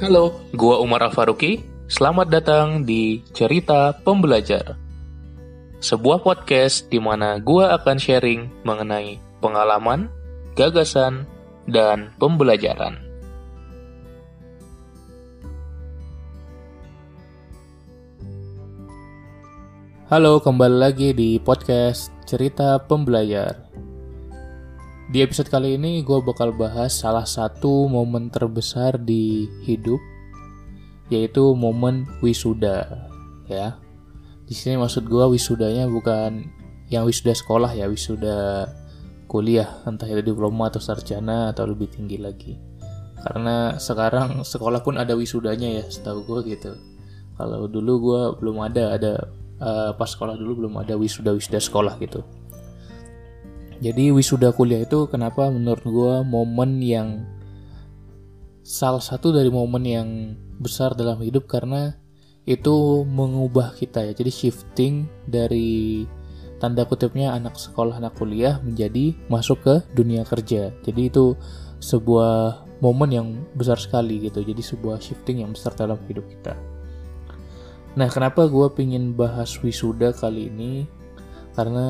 Halo, gua Umar Al-Faruqi. Selamat datang di Cerita Pembelajar. Sebuah podcast di mana gua akan sharing mengenai pengalaman, gagasan, dan pembelajaran. Halo, kembali lagi di podcast Cerita Pembelajar. Di episode kali ini gue bakal bahas salah satu momen terbesar di hidup, yaitu momen wisuda. Ya, di sini maksud gue wisudanya bukan yang wisuda sekolah ya, wisuda kuliah, entah itu diploma atau sarjana atau lebih tinggi lagi. Karena sekarang sekolah pun ada wisudanya ya, setahu gue gitu. Kalau dulu gue belum ada, ada uh, pas sekolah dulu belum ada wisuda wisuda sekolah gitu jadi wisuda kuliah itu kenapa menurut gue momen yang salah satu dari momen yang besar dalam hidup karena itu mengubah kita ya. Jadi shifting dari tanda kutipnya anak sekolah anak kuliah menjadi masuk ke dunia kerja. Jadi itu sebuah momen yang besar sekali gitu. Jadi sebuah shifting yang besar dalam hidup kita. Nah, kenapa gue pingin bahas wisuda kali ini? Karena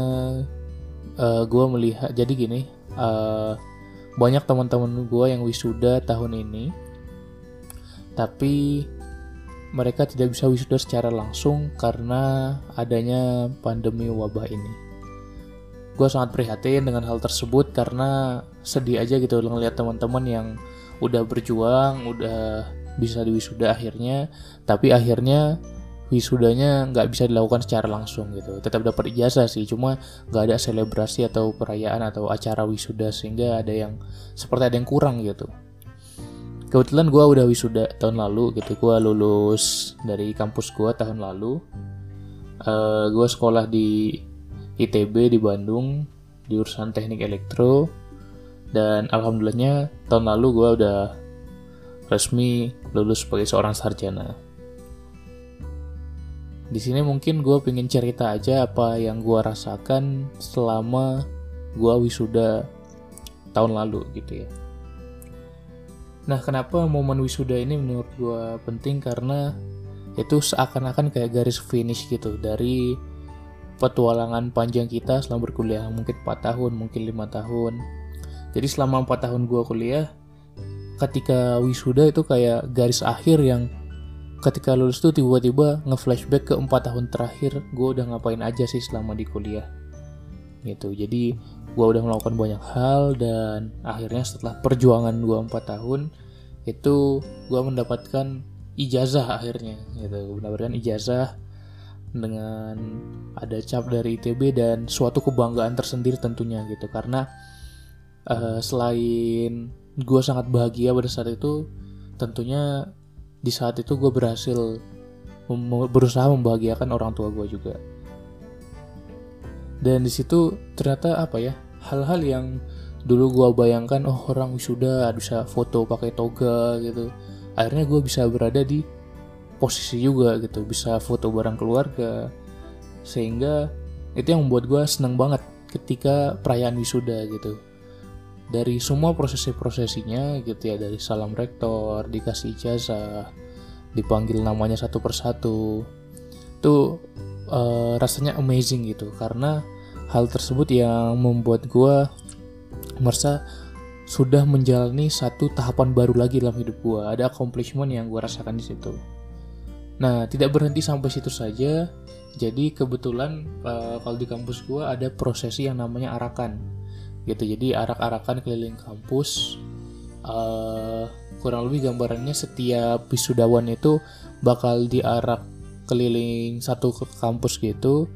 uh, eh, gue melihat, jadi gini, uh, banyak teman-teman gue yang wisuda tahun ini, tapi mereka tidak bisa wisuda secara langsung karena adanya pandemi wabah ini. Gue sangat prihatin dengan hal tersebut karena sedih aja gitu ngeliat teman-teman yang udah berjuang, udah bisa diwisuda akhirnya, tapi akhirnya wisudanya nggak bisa dilakukan secara langsung gitu. Tetap dapat ijazah sih cuma nggak ada selebrasi atau perayaan atau acara wisuda sehingga ada yang seperti ada yang kurang gitu. Kebetulan gue udah wisuda tahun lalu gitu gue lulus dari kampus gue tahun lalu. Uh, eh, gue sekolah di ITB di Bandung di urusan teknik elektro. Dan alhamdulillahnya tahun lalu gue udah resmi lulus sebagai seorang sarjana di sini mungkin gue pengen cerita aja apa yang gue rasakan selama gue wisuda tahun lalu gitu ya. Nah kenapa momen wisuda ini menurut gue penting? Karena itu seakan-akan kayak garis finish gitu dari petualangan panjang kita selama berkuliah. Mungkin 4 tahun mungkin lima tahun. Jadi selama 4 tahun gue kuliah ketika wisuda itu kayak garis akhir yang ketika lulus tuh tiba-tiba nge-flashback ke empat tahun terakhir gue udah ngapain aja sih selama di kuliah. Gitu. Jadi gue udah melakukan banyak hal dan akhirnya setelah perjuangan gue empat tahun itu gue mendapatkan ijazah akhirnya gitu. Mendapatkan ijazah dengan ada cap dari ITB dan suatu kebanggaan tersendiri tentunya gitu. Karena uh, selain gue sangat bahagia pada saat itu tentunya di saat itu gue berhasil berusaha membahagiakan orang tua gue juga. Dan di situ ternyata apa ya hal-hal yang dulu gue bayangkan oh orang wisuda bisa foto pakai toga gitu akhirnya gue bisa berada di posisi juga gitu bisa foto bareng keluarga. Sehingga itu yang membuat gue seneng banget ketika perayaan wisuda gitu dari semua prosesi-prosesinya gitu ya dari salam rektor dikasih ijazah dipanggil namanya satu persatu. Tuh uh, rasanya amazing gitu. Karena hal tersebut yang membuat gue merasa sudah menjalani satu tahapan baru lagi dalam hidup gue ada accomplishment yang gue rasakan di situ. Nah tidak berhenti sampai situ saja. Jadi kebetulan uh, kalau di kampus gue ada prosesi yang namanya arakan gitu. Jadi arak-arakan keliling kampus uh, kurang lebih gambarannya setiap wisudawan itu bakal diarak keliling satu ke kampus gitu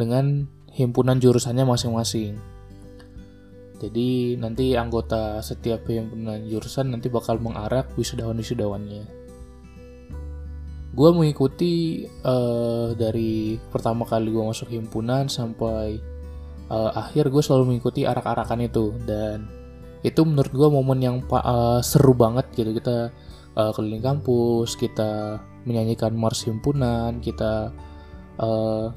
dengan himpunan jurusannya masing-masing. Jadi nanti anggota setiap himpunan jurusan nanti bakal mengarak wisudawan-wisudawannya. Gue mengikuti uh, dari pertama kali gue masuk himpunan sampai uh, akhir gue selalu mengikuti arak-arakan itu. Dan itu menurut gue momen yang uh, seru banget gitu. Kita uh, keliling kampus kita menyanyikan mars himpunan kita uh,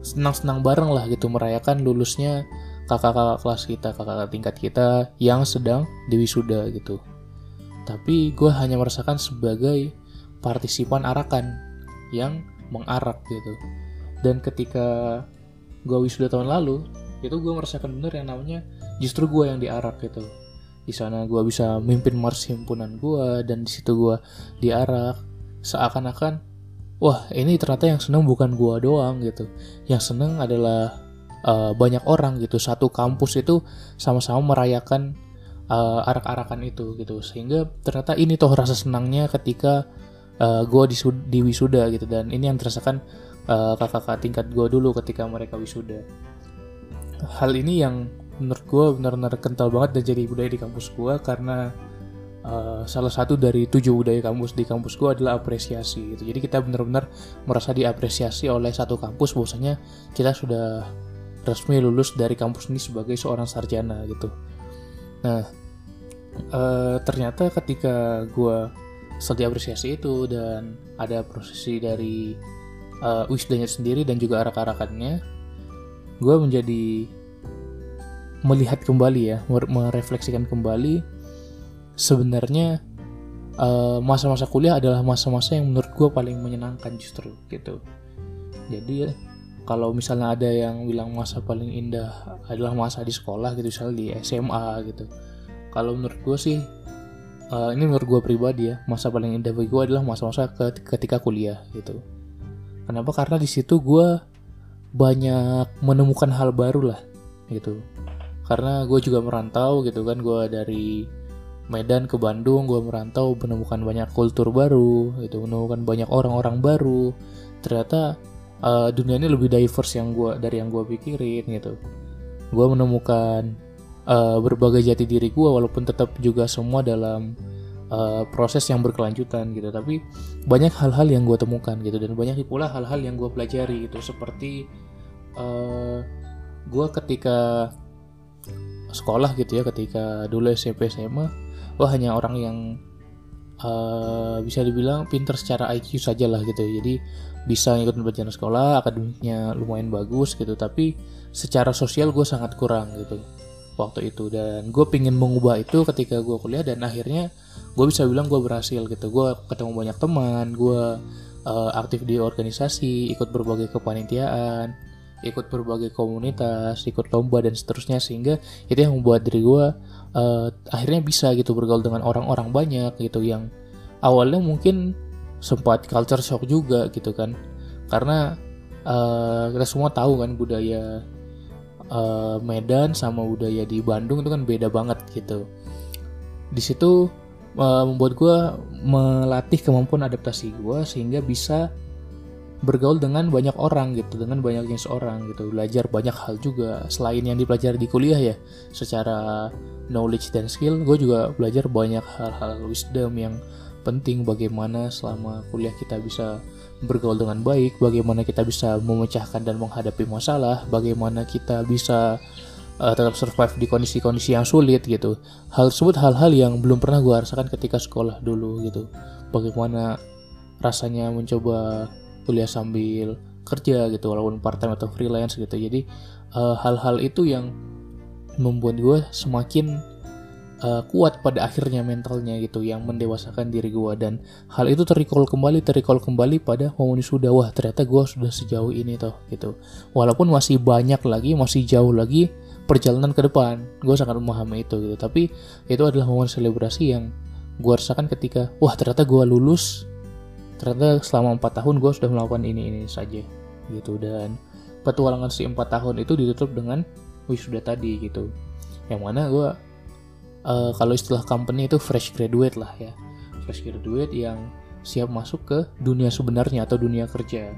senang-senang bareng lah gitu merayakan lulusnya kakak-kakak kelas kita kakak-kakak tingkat kita yang sedang di wisuda gitu. Tapi gue hanya merasakan sebagai partisipan arakan yang mengarak gitu. Dan ketika gue wisuda tahun lalu itu gue merasakan bener yang namanya justru gue yang diarak gitu. Di sana gue bisa mimpin mars himpunan gue dan di situ gue diarak. Seakan-akan wah ini ternyata yang seneng bukan gue doang gitu. Yang seneng adalah uh, banyak orang gitu. Satu kampus itu sama-sama merayakan uh, arak-arakan itu gitu. Sehingga ternyata ini tuh rasa senangnya ketika uh, gue di, wisuda gitu. Dan ini yang uh, kakak-kakak tingkat gue dulu ketika mereka wisuda. Hal ini yang menurut gue benar-benar kental banget dan jadi budaya di kampus gue karena uh, salah satu dari tujuh budaya kampus di kampus gue adalah apresiasi gitu. Jadi kita benar-benar merasa diapresiasi oleh satu kampus bahwasanya kita sudah resmi lulus dari kampus ini sebagai seorang sarjana gitu. Nah uh, ternyata ketika gue setelah diapresiasi itu dan ada prosesi dari uh, wisdanya sendiri dan juga arak-arakannya gue menjadi melihat kembali ya merefleksikan kembali sebenarnya eh, masa-masa uh, kuliah adalah masa-masa yang menurut gue paling menyenangkan justru gitu. Jadi kalau misalnya ada yang bilang masa paling indah adalah masa di sekolah gitu misalnya di SMA gitu. Kalau menurut gue sih uh, ini menurut gue pribadi ya masa paling indah bagi gue adalah masa-masa ketika kuliah gitu kenapa? Karena di situ gue banyak menemukan hal baru lah gitu. Karena gue juga merantau gitu kan gue dari Medan ke Bandung gue merantau menemukan banyak kultur baru gitu. Menemukan banyak orang-orang baru. Ternyata uh, dunia ini lebih diverse yang gue dari yang gue pikirin gitu. Gue menemukan uh, berbagai jati diri gue walaupun tetap juga semua dalam uh, proses yang berkelanjutan gitu. Tapi banyak hal-hal yang gue temukan gitu dan banyak pula hal-hal yang gue pelajari gitu. Seperti uh, gue ketika sekolah gitu ya ketika dulu SMP SMA wah hanya orang yang uh, bisa dibilang pinter secara IQ saja lah gitu jadi bisa ngikut pelajaran sekolah akademiknya lumayan bagus gitu tapi secara sosial gue sangat kurang gitu waktu itu. Dan gue pingin mengubah itu ketika gue kuliah dan akhirnya gue bisa bilang gue berhasil gitu. Gue ketemu banyak teman gue uh, aktif di organisasi ikut berbagai kepanitiaan ikut berbagai komunitas, ikut lomba dan seterusnya sehingga itu yang membuat diri gue uh, akhirnya bisa gitu bergaul dengan orang-orang banyak gitu yang awalnya mungkin sempat culture shock juga gitu kan. Karena uh, kita semua tahu kan budaya uh, Medan sama budaya di Bandung itu kan beda banget gitu. Di situ uh, membuat gue melatih kemampuan adaptasi gue sehingga bisa bergaul dengan banyak orang gitu dengan banyak jenis orang gitu. Belajar banyak hal juga. Selain yang dipelajari di kuliah ya secara knowledge dan skill gue juga belajar banyak hal-hal wisdom yang penting bagaimana selama kuliah kita bisa bergaul dengan baik bagaimana kita bisa memecahkan dan menghadapi masalah bagaimana kita bisa uh, tetap survive di kondisi-kondisi yang sulit gitu. Hal tersebut hal-hal yang belum pernah gue rasakan ketika sekolah dulu gitu. Bagaimana rasanya mencoba kuliah sambil kerja gitu walaupun part time atau freelance gitu. Jadi eh, hal-hal uh, itu yang membuat gue semakin uh, kuat pada akhirnya mentalnya gitu yang mendewasakan diri gue dan hal itu terikol kembali terikol kembali pada momen sudah wah ternyata gue sudah sejauh ini toh gitu. Walaupun masih banyak lagi masih jauh lagi perjalanan ke depan gue sangat memahami itu gitu. Tapi itu adalah momen selebrasi yang gue rasakan ketika wah ternyata gue lulus. Ternyata selama empat tahun gue sudah melakukan ini ini saja gitu. Dan petualangan si empat tahun itu ditutup dengan wisuda tadi gitu. Yang mana gue uh, kalau istilah company itu fresh graduate lah ya. Fresh graduate yang siap masuk ke dunia sebenarnya atau dunia kerja.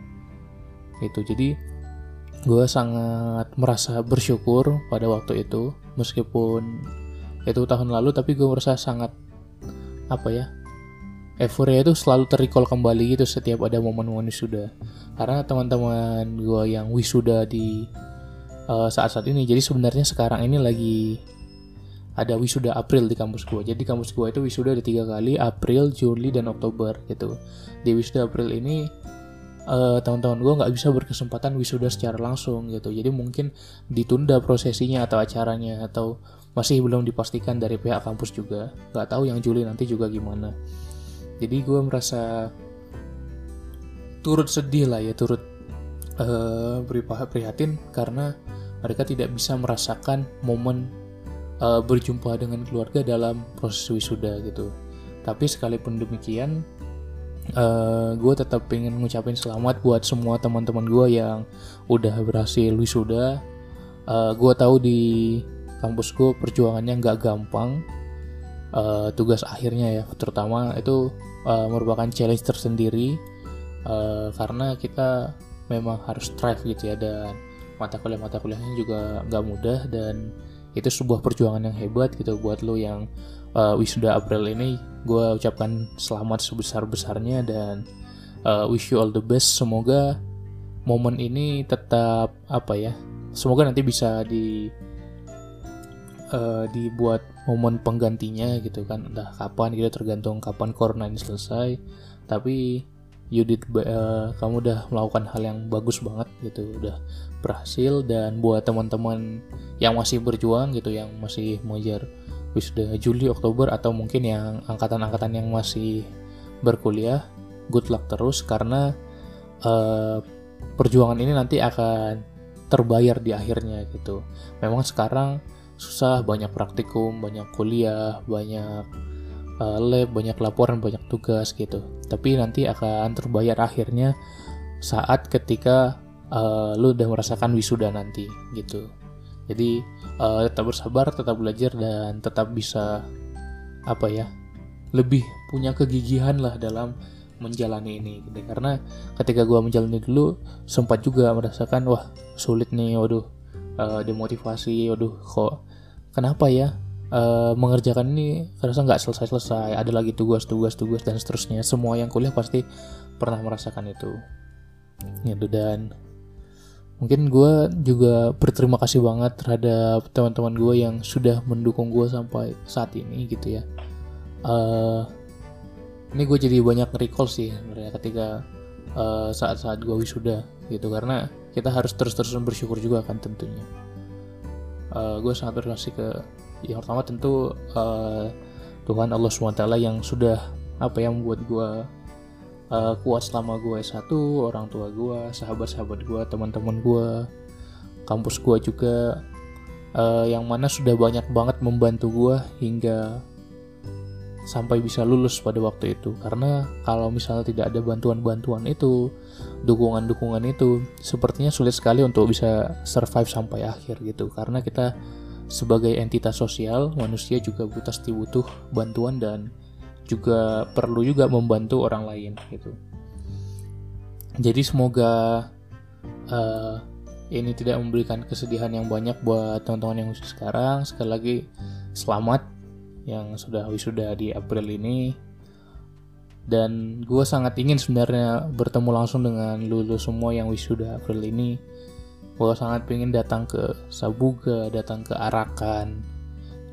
Itu jadi gue sangat merasa bersyukur pada waktu itu. Meskipun itu tahun lalu tapi gue merasa sangat apa ya euforia itu selalu terikol kembali gitu setiap ada momen-momen wisuda. Karena teman-teman gue yang wisuda di uh, saat-saat ini jadi sebenarnya sekarang ini lagi ada wisuda April di kampus gue jadi kampus gue itu wisuda ada tiga kali April Juli dan Oktober gitu. Di wisuda April ini uh, teman-teman gue nggak bisa berkesempatan wisuda secara langsung gitu. Jadi mungkin ditunda prosesinya atau acaranya atau masih belum dipastikan dari pihak kampus juga. Nggak tahu yang Juli nanti juga gimana. Jadi gue merasa turut sedih lah ya turut uh, prihatin karena mereka tidak bisa merasakan momen uh, berjumpa dengan keluarga dalam proses wisuda gitu. Tapi sekalipun demikian uh, gue tetap pengen ngucapin selamat buat semua teman-teman gue yang udah berhasil wisuda. Uh, gue tahu di kampus gue perjuangannya nggak gampang. Uh, tugas akhirnya ya terutama itu uh, merupakan challenge tersendiri. Uh, karena kita memang harus strive gitu ya dan mata kuliah mata kuliahnya juga nggak mudah dan itu sebuah perjuangan yang hebat gitu buat lo yang uh, wisuda April ini. Gue ucapkan selamat sebesar besarnya dan uh, wish you all the best. Semoga momen ini tetap apa ya semoga nanti bisa di uh, dibuat momen penggantinya gitu kan. Entah kapan gitu tergantung kapan corona ini selesai. Tapi you did uh, kamu udah melakukan hal yang bagus banget gitu udah berhasil. Dan buat teman-teman yang masih berjuang gitu yang masih mengejar wisuda Juli Oktober atau mungkin yang angkatan-angkatan yang masih berkuliah good luck terus. Karena uh, perjuangan ini nanti akan terbayar di akhirnya gitu. Memang sekarang susah banyak praktikum banyak kuliah banyak uh, lab banyak laporan banyak tugas gitu tapi nanti akan terbayar akhirnya saat ketika uh, lu udah merasakan wisuda nanti gitu jadi uh, tetap bersabar tetap belajar dan tetap bisa apa ya lebih punya kegigihan lah dalam menjalani ini gitu. karena ketika gue menjalani dulu sempat juga merasakan wah sulit nih waduh uh, demotivasi waduh kok kenapa ya uh, mengerjakan ini terasa nggak selesai-selesai. Ada lagi tugas-tugas-tugas dan seterusnya. Semua yang kuliah pasti pernah merasakan itu. Gitu dan mungkin gue juga berterima kasih banget terhadap teman-teman gue yang sudah mendukung gue sampai saat ini gitu ya. Uh, ini gue jadi banyak recall sih sebenarnya ketika uh, saat-saat gue wisuda gitu. Karena kita harus terus-terusan bersyukur juga kan tentunya. Uh, gue sangat berterima kasih ke yang pertama tentu uh, Tuhan Allah swt yang sudah apa yang membuat gue uh, kuat selama gue S1 orang tua gue sahabat-sahabat gue teman-teman gue kampus gue juga uh, yang mana sudah banyak banget membantu gue hingga sampai bisa lulus pada waktu itu. Karena kalau misalnya tidak ada bantuan-bantuan itu dukungan-dukungan itu sepertinya sulit sekali untuk bisa survive sampai akhir gitu. Karena kita sebagai entitas sosial manusia juga pasti butuh bantuan dan juga perlu juga membantu orang lain gitu. Jadi semoga uh, ini tidak memberikan kesedihan yang banyak buat teman-teman yang sekarang. Sekali lagi selamat yang sudah wisuda di April ini. Dan gue sangat ingin sebenarnya bertemu langsung dengan lulu semua yang wisuda April ini gue sangat ingin datang ke Sabuga datang ke Arakan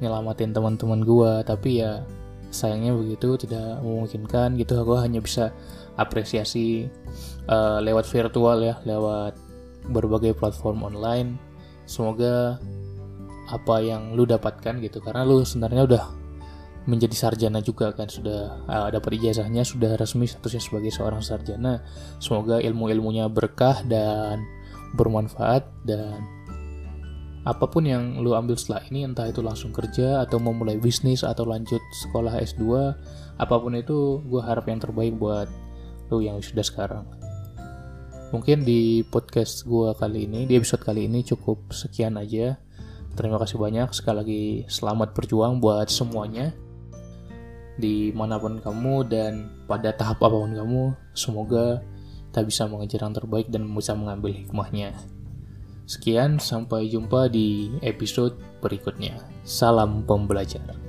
nyelamatin teman-teman gue tapi ya sayangnya begitu tidak memungkinkan gitu. Gue hanya bisa apresiasi uh, lewat virtual ya lewat berbagai platform online. Semoga apa yang lu dapatkan gitu karena lu sebenarnya udah menjadi sarjana juga kan sudah uh, dapat ijazahnya sudah resmi statusnya sebagai seorang sarjana. Semoga ilmu-ilmunya berkah dan bermanfaat dan apa pun yang lu ambil setelah ini entah itu langsung kerja atau mau mulai bisnis atau lanjut sekolah S2 apa pun itu gue harap yang terbaik buat lu yang sudah sekarang. Mungkin di podcast gue kali ini di episode kali ini cukup sekian aja. Terima kasih banyak. Sekali lagi selamat berjuang buat semuanya. Di mana pun kamu dan pada tahap apa pun kamu semoga kita bisa mengejar yang terbaik dan bisa mengambil hikmahnya. Sekian sampai jumpa di episode berikutnya. Salam pembelajar